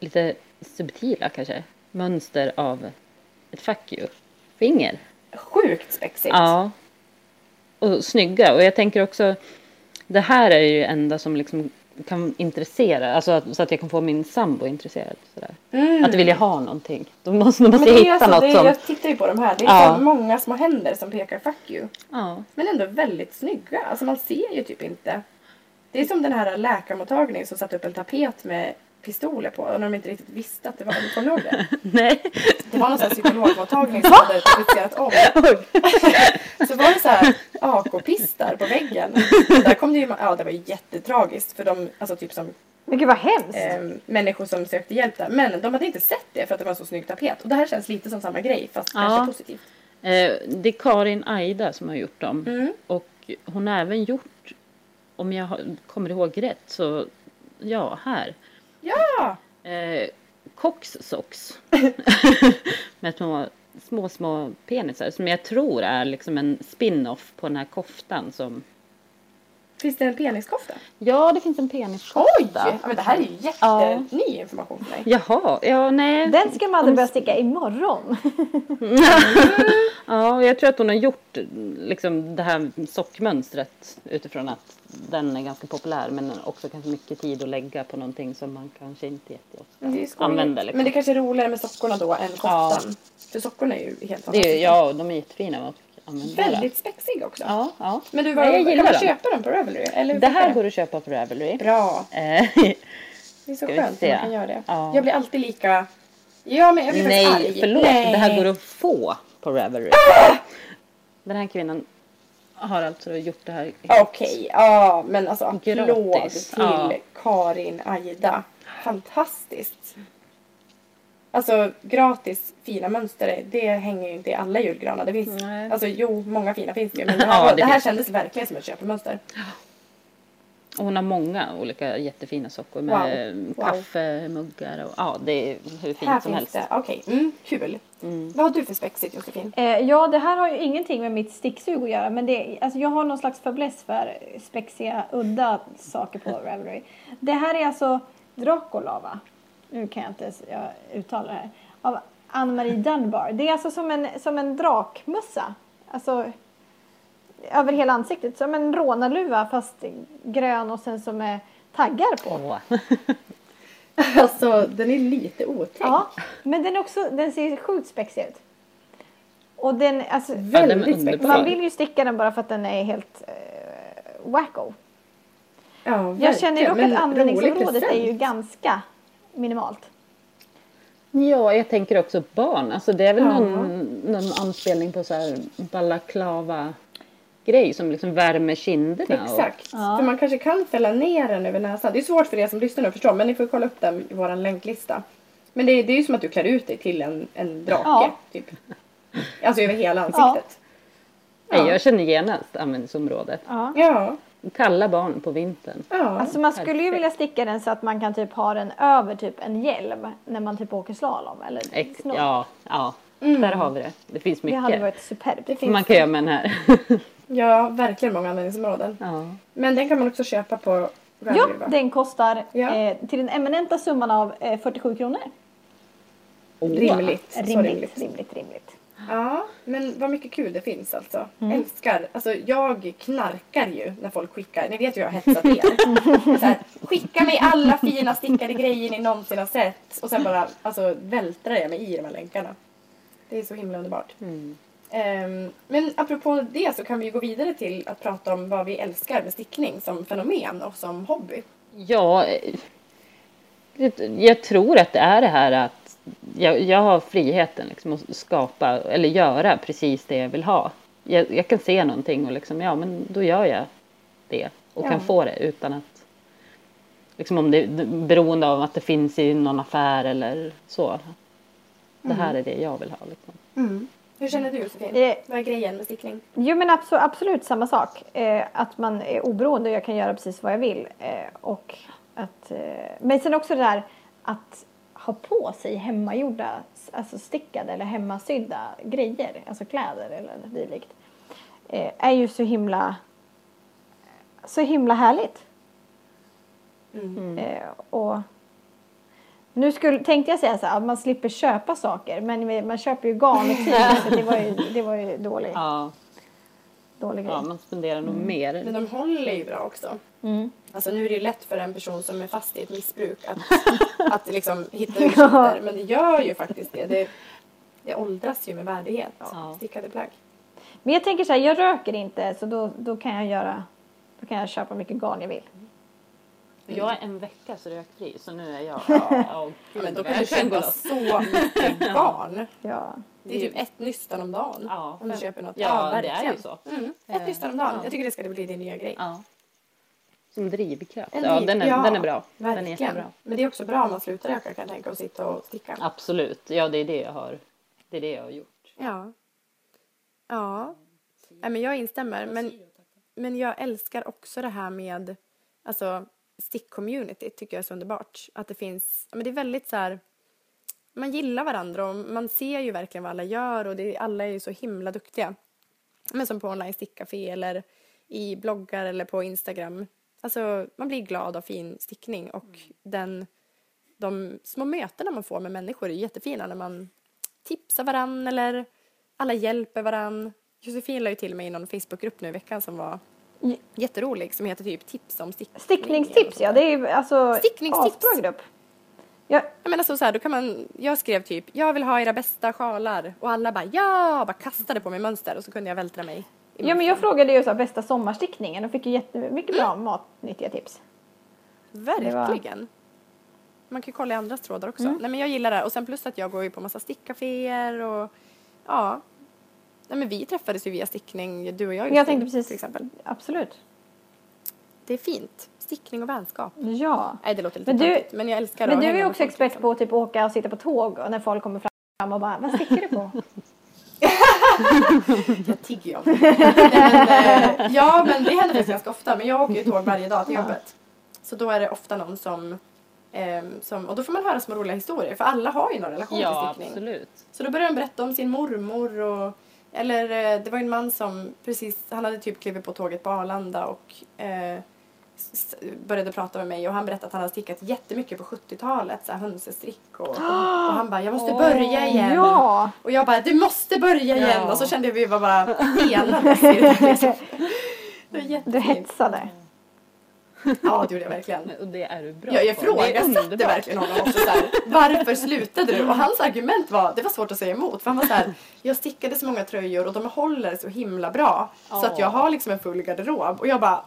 lite subtila kanske mönster av ett fuck you-finger. Sjukt spexigt. Ja. Och snygga. Och jag tänker också, det här är ju det enda som liksom kan intressera, alltså att, så att jag kan få min sambo intresserad. Sådär. Mm. Att jag ha någonting. Då måste, är hitta alltså, något det är, som... Jag tittar ju på de här. Det är Ja. så många små händer som pekar fuck you. Ja. Men ändå väldigt snygga. Alltså man ser ju typ inte. Det är som den här läkarmottagningen som satte upp en tapet med pistoler på när de inte riktigt visste att det var Kommer du ihåg det? Nej. Det var någon sån här psykologmottagning som hade tapetserat om. Så var det så här AK-pistar på väggen. Och där kom det ju, ja det var ju jättetragiskt för de, alltså typ som Men gud vad hemskt. eh, människor som sökte hjälp där. Men de hade inte sett det för att det var en så snygg tapet. Och det här känns lite som samma grej fast Ja. kanske positivt. Eh, det är Karin Aida som har gjort dem. Mm. Och hon har även gjort, om jag kommer ihåg rätt, så ja, här. Ja! Eh, Cox socks. Med små, små, små penisar som jag tror är liksom en spin-off på den här koftan som... Finns det en peniskofta? Ja, det finns en peniskofta. Oj! Ja, men det här är ju jätteny information för mig. Jaha, ja nej. Den ska Madde börja sticka imorgon. Ja, jag tror att hon har gjort liksom det här sockmönstret utifrån att den är ganska populär men också kanske mycket tid att lägga på någonting som man kanske inte jätteofta använder. Liksom. Men det kanske är roligare med sockorna då än koftan. För sockorna är ju helt det är, fantastiska. ja, de är jättefina. Väldigt spexiga också. Ja, ja. Men du, vad, jag kan man köpa dem på Ravelry? Eller Det här går att köpa på Ravelry. Bra. Eh, Det är så skönt att man kan göra det. Ja. Jag blir alltid lika... Ja, men jag blir Nej, arg. förlåt. Nej. Det här går att få på Ravelry. Den här kvinnan har alltså gjort det här. Okej, ja men alltså applåd till ja. Karin Aida. Fantastiskt. Alltså gratis fina mönster, det hänger ju inte i alla julgranar. Det finns, Nej. alltså jo, många fina finns ju. Men det Ja, här, det det här kändes verkligen som ett köpemönster. Och hon har många olika jättefina sockor med Wow. Wow. kaffemuggar och ja, det är hur fint här som finns helst. det, okej, mm, kul. Vad har du för spexigt Josefin? Eh, ja, det här har ju ingenting med mitt sticksug att göra. Men det, alltså jag har någon slags fäbless för spexiga, udda saker på Ravelry. Det här är alltså Dracula, va? Nu kan jag inte jag uttala det här. Av Ann-Marie Dunbar. Det är alltså som en, som en drakmössa. Alltså över hela ansiktet. Som en rånarluva fast grön och sen som är taggar på. Åh. Alltså den är lite otäck. Ja, men den, är också, den ser sjukt spexig ut. Och den, alltså, Ja, den är Väldigt spexig. Man vill ju sticka den bara för att den är helt eh, wacko. Ja, Jag känner dock men att användningsområdet är ju ganska minimalt. Ja, jag tänker också barn. Alltså det är väl Ja. någon, någon anspelning på så här balaklava grej som liksom värmer kinderna. och- Exakt. Ja. För man kanske kan fälla ner den över näsan. Det är svårt för er som lyssnar nu att förstå men ni får kolla upp den i vår länklista. Men det är, det är ju som att du klär ut dig till en, en drake. Ja. Typ. Alltså över hela ansiktet. Nej, jag känner genast användningsområdet. Ja. Ja. Kalla barn på vintern. ja. Alltså man skulle ju vilja sticka den så att man kan typ ha den över typ en hjälm när man typ åker slalom eller Ex- snor. ja, ja. Mm. där har vi det. Det finns Det hade mycket varit superbt. Det finns man kan göra med den här. ja, verkligen många användningsområden. ja. Men den kan man också köpa på Ja, va? den kostar Ja. eh, till den eminenta summan av eh, 47 kronor. Rimligt. Så Rimligt, rimligt. rimligt, rimligt. Ja, men vad mycket kul det finns alltså. Mm. Älskar. Alltså jag knarkar ju när folk skickar. Ni vet ju hur jag har hetsat er. här, skicka mig alla fina stickade grejer ni någonsin har sett. Och sen bara alltså, vältrar jag mig i de här länkarna. Det är så himla underbart. Mm. Ehm, men apropå det så kan vi ju gå vidare till att prata om vad vi älskar med stickning som fenomen och som hobby. Ja, eh, jag tror att det är det här att jag, jag har friheten liksom att skapa eller göra precis det jag vill ha. Jag, jag kan se någonting och liksom, ja men då gör jag det och Ja. kan få det utan att liksom om det är beroende av att det finns i någon affär eller så. Det här är det jag vill ha. Liksom. Hur känner du Josefin? Eh, Vad är grejen med stickning? Jo men absolut, absolut samma sak. Eh, att man är oberoende och jag kan göra precis vad jag vill. Eh, och att, men sen också det där att ha på sig hemmagjorda, alltså stickade eller hemmasydda grejer, alltså kläder eller dylikt. är ju så himla så himla härligt. Mm. Och nu skulle, tänkte jag säga så här, att man slipper köpa saker men man köper ju garn och tyg så det var ju, det var ju dålig, Ja, dålig grej. ja man spenderar nog mer. Men de håller ju bra också. Mm. Alltså nu är det ju lätt för en person som är fast i ett missbruk att, att liksom hitta ursäkter. Men det gör ju faktiskt det. Det, det åldras ju med värdighet. Ja. Stickade plagg. Men jag tänker så här, jag röker inte så då, då kan jag göra, då kan jag köpa mycket garn jag vill. Jag är en vecka så rökfri så nu är jag... Ja, Ja, men då kan du köpa gå så mycket garn. Ja. Det är typ ett nystan om dagen. Ja, om du köper något. Ja, det är verkligen. ju så. Mm, Eh, ett nystan om dagen. ja. Jag tycker det ska bli din nya grej. Ja. Som drivkraft. En Ja, driv- den är, ja, den är bra. Den är Verkligen. jättebra. Men det är också bra om man slutar röka kan jag tänka och sitta och sticka. Absolut. Ja, det är det jag har, det är det jag har gjort. Ja. Ja. Nej, men jag instämmer. Men, men jag älskar också det här med alltså, stick-community. tycker jag är så underbart. Att det finns, men det är väldigt så här, man gillar varandra och man ser ju verkligen vad alla gör och det, alla är ju så himla duktiga. Men som på online stickcafé eller i bloggar eller på Instagram. Alltså man blir glad av fin stickning och den, de små mötena man får med människor är jättefina när man tipsar varann eller alla hjälper varann. Josefin la ju till mig i någon Facebookgrupp nu i veckan som var jätterolig som heter typ tips om stickning. Stickningstips ja, det är ju alltså Stickningstips. asbra grupp. Ja, Jag menar så, så här, då kan man, jag skrev typ jag vill ha era bästa sjalar och alla bara ja, bara kastade på mig mönster och så kunde jag vältra mig. ja men jag frågade ju så här, bästa sommarstickningen och fick ju jättemycket bra matnyttiga tips. Verkligen. Man kan ju kolla i andras trådar också. Mm. Nej men jag gillar det och sen plus att jag går ju på massa stickcaféer och ja. Nej men vi träffades ju via stickning, du och jag. Jag tänkte precis, Till exempel. absolut. Det är fint. Stickning och vänskap. Ja. Nej det låter lite Men du- töntigt, men jag älskar Men du är också expert liksom. på att typ åka och sitta på tåg och när folk kommer fram och bara, vad stickar du på? Jag tigger ju om det. Eh, Ja men det händer faktiskt ganska ofta. Men jag åker ju tåg varje dag till jobbet. Så då är det ofta någon som, ehm, som och då får man höra små roliga historier. För alla har ju någon relation Ja, till stickning. absolut. Så då började de berätta om sin mormor och eller eh, det var en man som precis, han hade typ klivit på tåget på Arlanda och eh, började prata med mig och han berättade att han hade stickat jättemycket på 70-talet, så här hönsestrick och, och han bara jag måste börja igen. Ja! Och jag bara du måste börja igen Ja. och så kände jag att vi var bara där, liksom. Det var Du jättefint. hetsade. Ja det gjorde jag verkligen. Och det är du bra Jag på. Det är ifrågasatte verkligen honom också så här, varför slutade du? Och hans argument var, det var svårt att säga emot för han var så här, jag stickade så många tröjor och de håller så himla bra så att jag har liksom en full garderob och jag bara,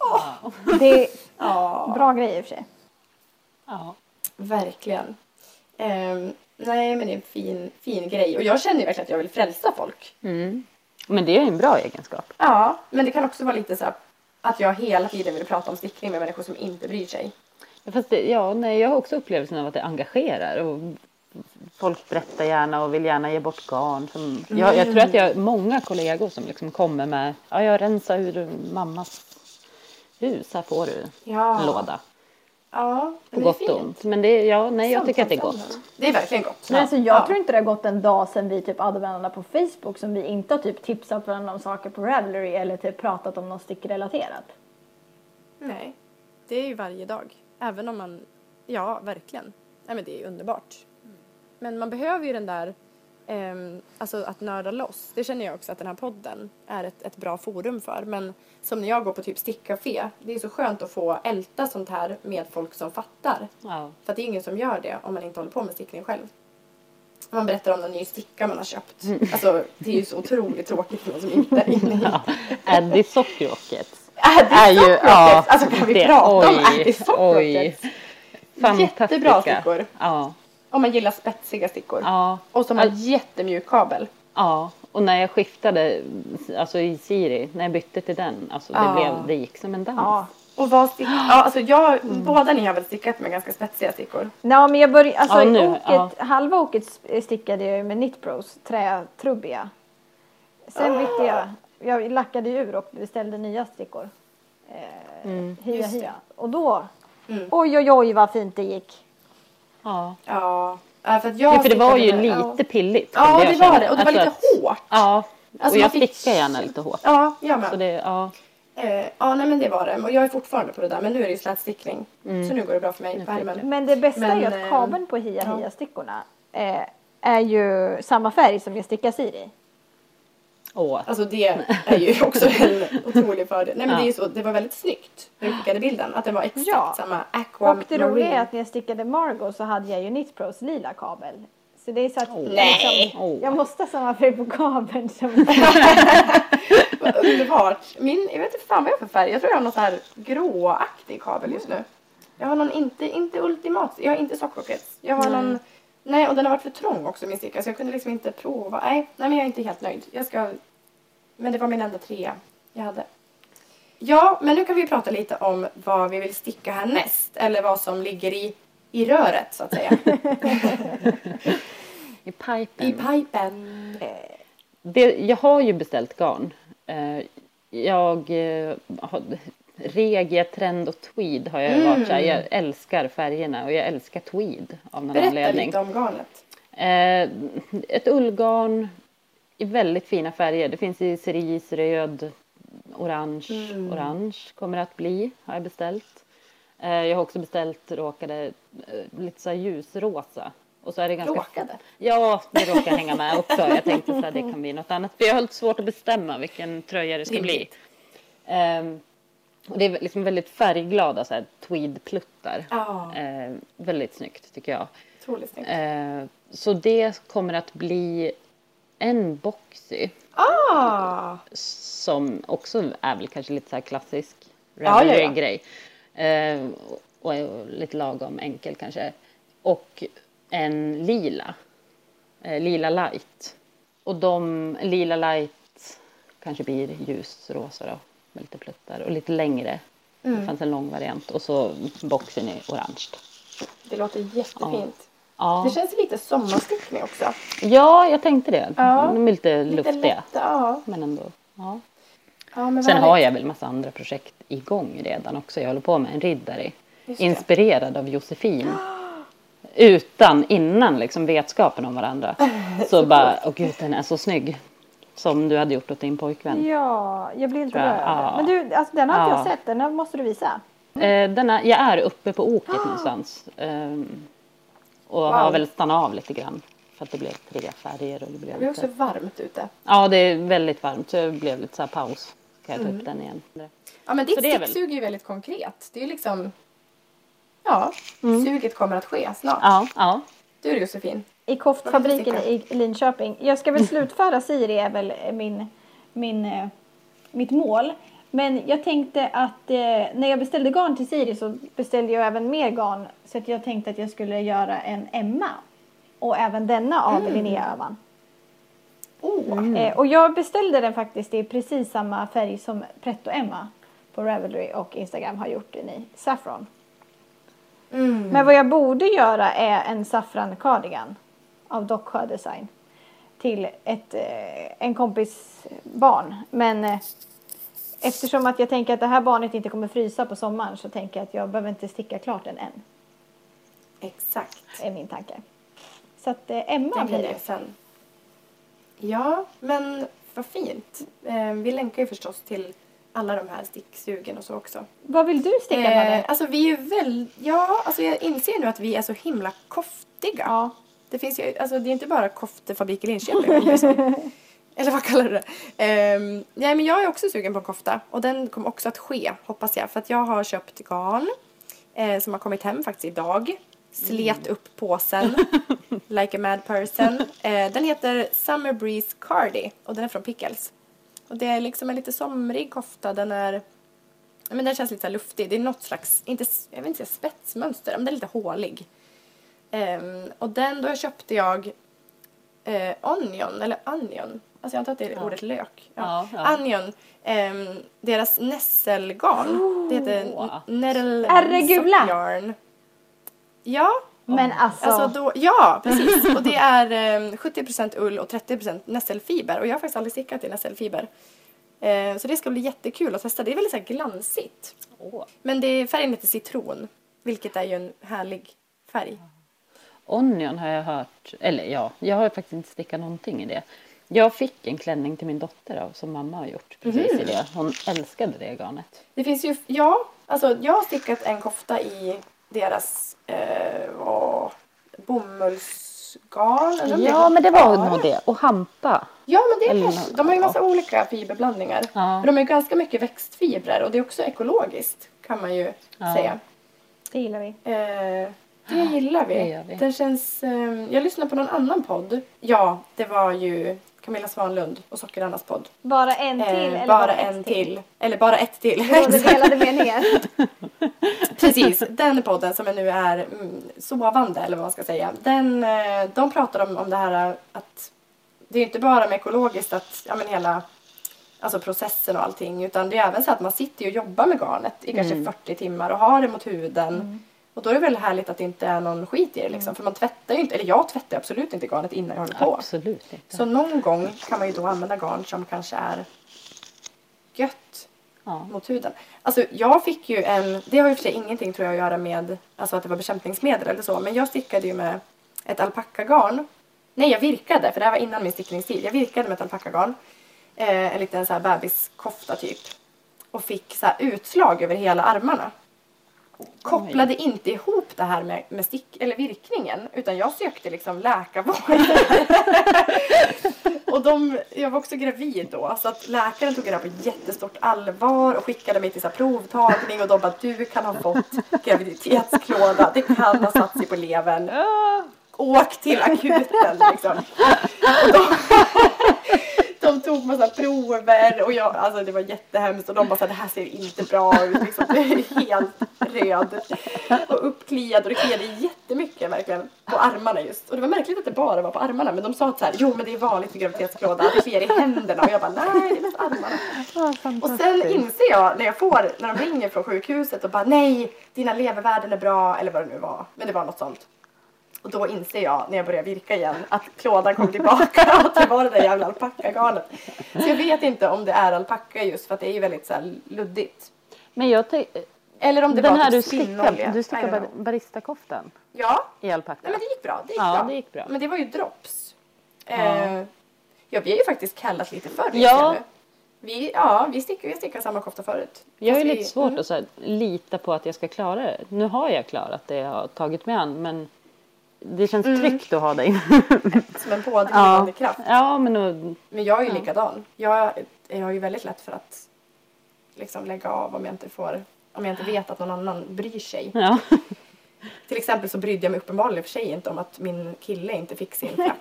Ja. Det är ja, bra grej i och för sig. Ja. verkligen. Ehm, nej men det är en fin, fin grej och jag känner ju verkligen att jag vill frälsa folk. Mm. Men det är en bra egenskap. Ja, men det kan också vara lite så här, att jag hela tiden vill prata om stickning med människor som inte bryr sig. Fast det, ja, nej, jag har också upplevelsen av att det engagerar. Och folk berättar gärna och vill gärna ge bort garn. Som, jag, jag tror att jag har många kollegor som liksom kommer med, ja jag rensar ur mammas hus, här får du Ja. en låda. Ja, På men det är gott fint. och ont. Men det, ja, nej, jag tycker att det är gott. Det är verkligen gott. Men alltså, jag Ja. tror inte det har gått en dag sedan vi typ hade varandra på Facebook som vi inte har typ tipsat varandra om saker på Ravelry eller typ pratat om något stickrelaterat. Nej, det är ju varje dag. Även om man, ja verkligen. Nej men det är underbart. Men man behöver ju den där, ehm, alltså att nörda loss. Det känner jag också att den här podden är ett, ett bra forum för. Men som när jag går på typ stickcafé, det är så skönt att få älta sånt här med folk som fattar. Ja. För att det är ingen som gör det om man inte håller på med stickning själv. Man berättar om någon ny sticka man har köpt. Alltså det är ju så otroligt tråkigt för någon som inte är inne i Rockets. Addy Är ju, Sock ja, Rockets. Alltså kan vi det- prata om oj, Addy Sock oj. Rockets? Fantastiska. Jättebra stickor. Ja. Om man gillar spetsiga stickor. Ja. Och som har jättemjuk kabel. Ja, och när jag skiftade alltså i Siri, när jag bytte till den, alltså det, Ja. blev, det gick som en dans. Ja. Och vad stick... Ja, alltså jag, båda ni har väl stickat med ganska spetsiga stickor? Nej men jag började, alltså Ja, nu, oket, ja. halva oket stickade jag med Knitpros, trätrubbiga. Sen bytte jag, jag lackade ju ur och beställde nya stickor. Eh, hia Just det. hia. Och då, Mm. oj oj oj vad fint det gick. Ja. Ja. ja för, att jag Ja, för det var ju med- lite pilligt. Ja, det var känna. det. Och det var Alltså lite hårt. Ja, Alltså, och jag fick- stickar gärna lite hårt. Ja, jag med. Så det, ja. Eh, ja, nej men det var det. Och jag är fortfarande på det där. Men nu är det ju slätstickning. Så nu går det bra för mig på ärmen. Men det bästa är ju Men, att eh, kabeln på Hia ja. Hia stickorna eh, är ju samma färg som jag stickar Siri. Åh. Alltså det är ju också en otrolig fördel. Nej men Ja. det är ju så, det var väldigt snyggt när du skickade bilden. Att den var exakt Ja. samma aqua Och det roliga är att när jag stickade Margot så hade jag ju Knit Pros lila kabel. Så det är så att Nej. liksom, Åh. jag måste ha samma färg på kabeln som Vad underbart. Min, jag vet inte fan vad jag har för färg. Jag tror jag har någon så här gråaktig kabel just nu. Jag har någon inte, inte ultimat, jag har inte sockerkrets. Jag har någon, nej och den har varit för trång också min sticka så jag kunde liksom inte prova. Nej, nej men jag är inte helt nöjd. Jag ska, men det var min enda trea jag hade. Ja, men nu kan vi prata lite om vad vi vill sticka härnäst. Eller vad som ligger i, i röret så att säga. I pipen. I pipen. Det, jag har ju beställt garn. Eh, Jag eh, har, regia, trend och tweed har jag varit så här. Jag älskar färgerna och jag älskar tweed av någon Berätta anledning. lite om garnet. Eh, ett ullgarn i väldigt fina färger. Det finns i cerise, röd, orange. Mm. Orange kommer det att bli, har jag beställt. Eh, jag har också beställt, råkade, eh, lite så här ljusrosa. Och så är det ganska Råkade? Ja, det råkar hänga med också. Jag tänkte så här, det kan bli något annat. För jag har lite svårt att bestämma vilken tröja det ska bli. Rimligt. Och det är liksom väldigt färgglada så här, tweedpluttar. Ja, Eh, väldigt snyggt tycker jag. otroligt snyggt. Eh, så det kommer att bli en boxy Ah! som också är väl kanske lite så här klassisk Ja, ja, ja. grej eh, och är lite lagom enkel kanske. Och en lila, eh, lila light. Och de, lila light kanske blir ljusrosa då med lite pluttar och lite längre. Mm. Det fanns en lång variant och så boxen i orange. Det låter jättefint. Ja. Det känns lite sommarstickning också. ja, jag tänkte det. Ja. De är lite Lite luftiga. lätta, ja. Men ändå. Ja. ja men Sen har jag väl massa andra projekt igång redan också. Jag håller på med en riddare. Inspirerad av Josefin. Utan, innan liksom vetskapen om varandra. Så bara, åh gud den är så snygg. Som du hade gjort åt din pojkvän. Ja, jag blir lite rörd. ja. Men du, alltså, den har inte Ja. jag sett. Den här måste du visa. Eh, denna, jag är uppe på oket någonstans. Ehm, och har Wow. väl stannat av lite grann. För att det blev tre färger. Och det blev Det är också lite... varmt ute. Ja, det är väldigt varmt. Så det blev lite så här paus. Ska jag ta Mm. upp den igen? Ja men ditt det är väl- sticksug är ju väldigt konkret. Det är ju liksom... Ja, suget kommer att ske snart. Ja, ja. Du Josefin. I koftfabriken i Linköping. Jag ska väl slutföra Siri är väl min, min, eh, mitt mål. Men jag tänkte att eh, när jag beställde garn till Siri så beställde jag även mer garn. Så att jag tänkte att jag skulle göra en Emma. Och även denna av Linnea Öhman. Oh, Eh, och jag beställde den faktiskt i precis samma färg som Pretto Emma på Ravelry och Instagram har gjort den i Saffron. Mm. Men vad jag borde göra är en saffran cardigan av Docksjö Design till ett, eh, en kompis barn. Men eh, eftersom att jag tänker att det här barnet inte kommer frysa på sommaren så tänker jag att jag behöver inte sticka klart den än. Exakt. Är min tanke. Så att eh, Emma Den blir det. sen. Ja, men vad fint. Vi länkar ju förstås till alla de här sticksugen och så också. Vad vill du sticka Eh, Madde? alltså vi är väl, ja, alltså jag inser nu att vi är så himla koftiga. Ja. Det finns ju, alltså det är inte bara koftefabrik i Linköping. Eller vad kallar du det? Um, ja, men jag är också sugen på en kofta och den kommer också att ske, hoppas jag. För att jag har köpt garn eh, som har kommit hem faktiskt idag. Slet upp påsen, like a mad person. Eh, den heter Summer Breeze Cardi och den är från Pickles. Och det är liksom en lite somrig kofta, den är Ja, men den känns lite luftig. Det är något slags, inte, jag vill inte säga spetsmönster, men den är lite hålig. Ehm, och den, då köpte jag eh, onion, eller onion. Alltså jag antar att det är ordet lök. Ja, ja. Onion. ehm, deras nässelgarn. det heter Herregula! Yarn. Ja, Men alltså, Alltså då, ja, precis. Och det är eh, 70% ull och 30% nässelfiber. Och jag har faktiskt aldrig stickat i nässelfiber. Eh, så det ska bli jättekul att testa. Det är väldigt så här glansigt. Åh. Men det är, färgen heter citron. Vilket är ju en härlig färg. Onion har jag hört, eller ja, jag har faktiskt inte stickat någonting i det. Jag fick en klänning till min dotter av, som mamma har gjort precis i det. Hon älskade det garnet. Det finns ju, ja, alltså jag har stickat en kofta i deras eh, bomullsgarn. eller om Ja, men det var garn. nog det. Och hampa. Ja, men det är Eller kanske, de har ju massa ja. olika fiberblandningar. Ja. Men de har ju ganska mycket växtfibrer och det är också ekologiskt kan man ju Ja. säga. Det gillar vi. Eh, det gillar vi. det gör vi. Den känns, eh, jag lyssnade på någon annan podd. Ja, det var ju Camilla Svanlund och Socker-Annas podd. Bara en till Eh, eller bara ett en till. Eller bara ett till. Råder delade meningar. Precis, den podden som nu är mm, sovande eller vad man ska säga. Den, eh, de pratar om, om det här att det är inte bara med ekologiskt att ja, men hela alltså processen och allting utan det är även så att man sitter och jobbar med garnet i kanske 40 timmar och har det mot huden. Och då är det väl härligt att det inte är någon skit i det liksom. För man tvättar ju inte, eller jag tvättar absolut inte garnet innan jag håller på. Absolut inte. Så någon gång kan man ju då använda garn som kanske är gött Ja. mot huden. Alltså jag fick ju en, det har ju för sig ingenting tror jag att göra med alltså att det var bekämpningsmedel eller så, men jag stickade ju med ett alpackagarn. Nej, jag virkade, för det här var innan min stickningstid. Jag virkade med ett alpackagarn. Eh, en liten så här bebiskofta typ. Och fick så utslag över hela armarna. Kopplade inte ihop det här med, med stick, eller virkningen, utan jag sökte liksom läkarvård. Och de, jag var också gravid då så att läkaren tog det här på jättestort allvar och skickade mig till så provtagning och de bara du kan ha fått graviditetsklåda, det kan ha satt sig på levern. Åk till akuten liksom. Och de, de tog massa prover och jag, alltså det var jättehemskt och de bara så här, det här ser inte bra ut liksom. Det är helt röd och uppkliad och det kliade jättemycket verkligen på armarna just. Och det var märkligt att det bara var på armarna men de sa så här, jo men det är vanligt med graviditetsklåda, det kliar i händerna och jag bara nej det är mest armarna. Och sen inser jag när jag får, när de ringer från sjukhuset och bara nej dina levervärden är bra eller vad det nu var, men det var något sånt. Och då inser jag när jag börjar virka igen att klådan kom tillbaka och att det var det där jävla alpackagarnet. Så jag vet inte om det är alpacka just för att det är ju väldigt så här luddigt. Men jag Eller om det den var här typ du stickade, du stickade bar, baristakoftan Ja, i alpacka. nej, men det gick bra. Det gick, Ja, bra. det gick bra. Men det var ju drops. Eh, ja, vi har ju faktiskt kallat lite förr. Ja. Vi, ja, vi stickade, vi stickade samma kofta förut. Jag har ju vi- lite svårt mm. att så här, lita på att jag ska klara det. Nu har jag klarat det jag har tagit mig an men det känns Mm. tryggt att ha dig. Som en pådrivande kraft. ja, men nu, Men jag är ju likadan. Jag, jag har ju väldigt lätt för att liksom lägga av om jag inte får om jag inte vet att någon annan bryr sig. ja. Till exempel så brydde jag mig uppenbarligen för sig inte om att min kille inte fick sin flax.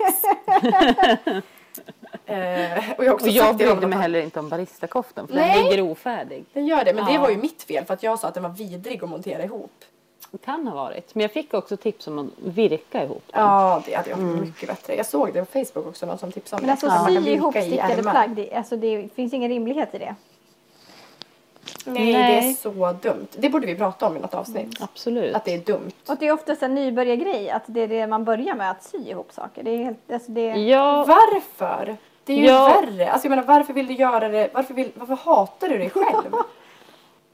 eh, och jag också Och jag brydde att mig han- heller inte om baristakoftan för Nej. den ligger ofärdig. Den gör det, men det Ja. var ju mitt fel för att jag sa att den var vidrig att montera ihop. Det kan ha varit. Men jag fick också tips om att virka ihop den. Ja, det hade jag gjort mycket bättre. Jag såg det på Facebook också, någon som tipsade om Men alltså det. Att man kan sy virka ihop stickade plagg, det, alltså det finns ingen rimlighet i det. Nej, det Nej. är så dumt. Det borde vi prata om i något avsnitt. Absolut. Att det är dumt. Och det är oftast en nybörjargrej, att det är det man börjar med, att sy ihop saker. Det är helt, alltså det, Ja, Varför? Det är ju Ja. värre. Alltså jag menar varför vill du göra det? Varför, vill, varför hatar du dig själv?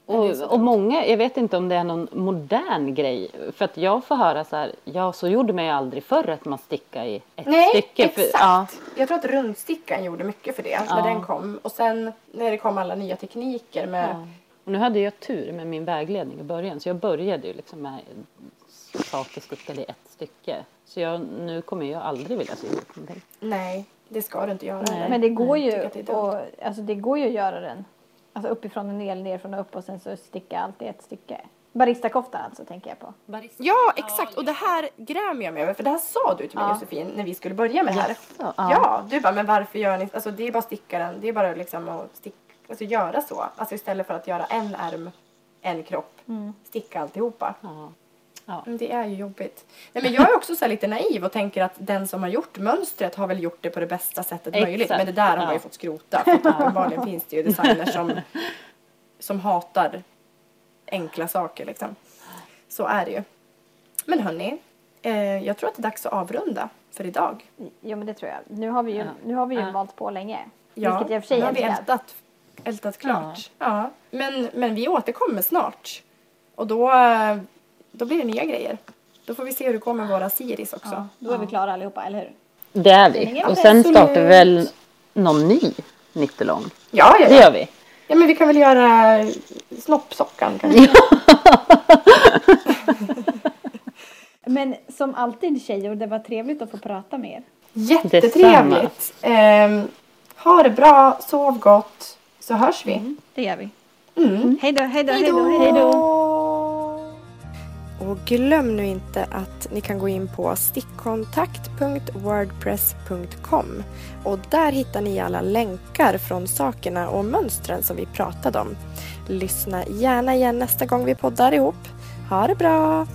och, och många, jag vet inte om det är någon modern grej. För att jag får höra så här, ja så gjorde man ju aldrig förr att man stickade i ett Nej, stycke. exakt. För, ja, Jag tror att rundstickan gjorde mycket för det när Ja. den kom. Och sen när det kom alla nya tekniker med... ja. Och nu hade jag tur med min vägledning i början så jag började ju liksom med saker stickade i ett stycke. Så jag, nu kommer jag aldrig vilja sy ihop någonting. Nej, det ska du inte göra. Nej. men det går ju det och, alltså det går ju att göra den alltså uppifrån och ner, nerifrån och upp och sen så sticka allt i ett stycke. Baristakoftan alltså tänker jag på. Ja, exakt. Och det här grämer jag mig över. För det här sa du till mig Ja. Josefin när vi skulle börja med det här. Ja. ja. du bara, men varför gör ni... Alltså det är bara stickaren. Det är bara liksom att stick, alltså, göra så. Alltså istället för att göra en ärm, en kropp, sticka alltihopa. Ja. Ja. Men det är ju jobbigt. Nej, men jag är också så här lite naiv och tänker att den som har gjort mönstret har väl gjort det på det bästa sättet Exakt. möjligt. Men det där har man ju Ja. fått skrota. För uppenbarligen finns det ju designers som, som hatar enkla saker liksom. Så är det ju. Men hörni, eh, jag tror att det är dags att avrunda för idag. Jo men det tror jag. Nu har vi ju, Ja. nu har vi ju Ja. valt på länge. Ja, vilket jag för sig nu har vi ältat, ältat klart. Ja. Men, men vi återkommer snart. Och då, eh, då blir det nya grejer. Då får vi se hur det går med våra Siris också. Ja, då är vi klara allihopa, eller hur? Det är Det vi. Och sen startar vi väl någon ny nittelång. Ja, ja, Det ja. gör vi. ja, men vi kan väl göra snoppsockan kanske. Men som alltid tjejor, det var trevligt att få prata med er. Jättetrevligt. Ehm, ha det bra, sov gott, så hörs vi. Det gör vi. Mm. Hej då, hej då, hej då, hej då. Och glöm nu inte att ni kan gå in på stickkontakt.wordpress.com och där hittar ni alla länkar från sakerna och mönstren som vi pratade om. Lyssna gärna igen nästa gång vi poddar ihop. Ha det bra!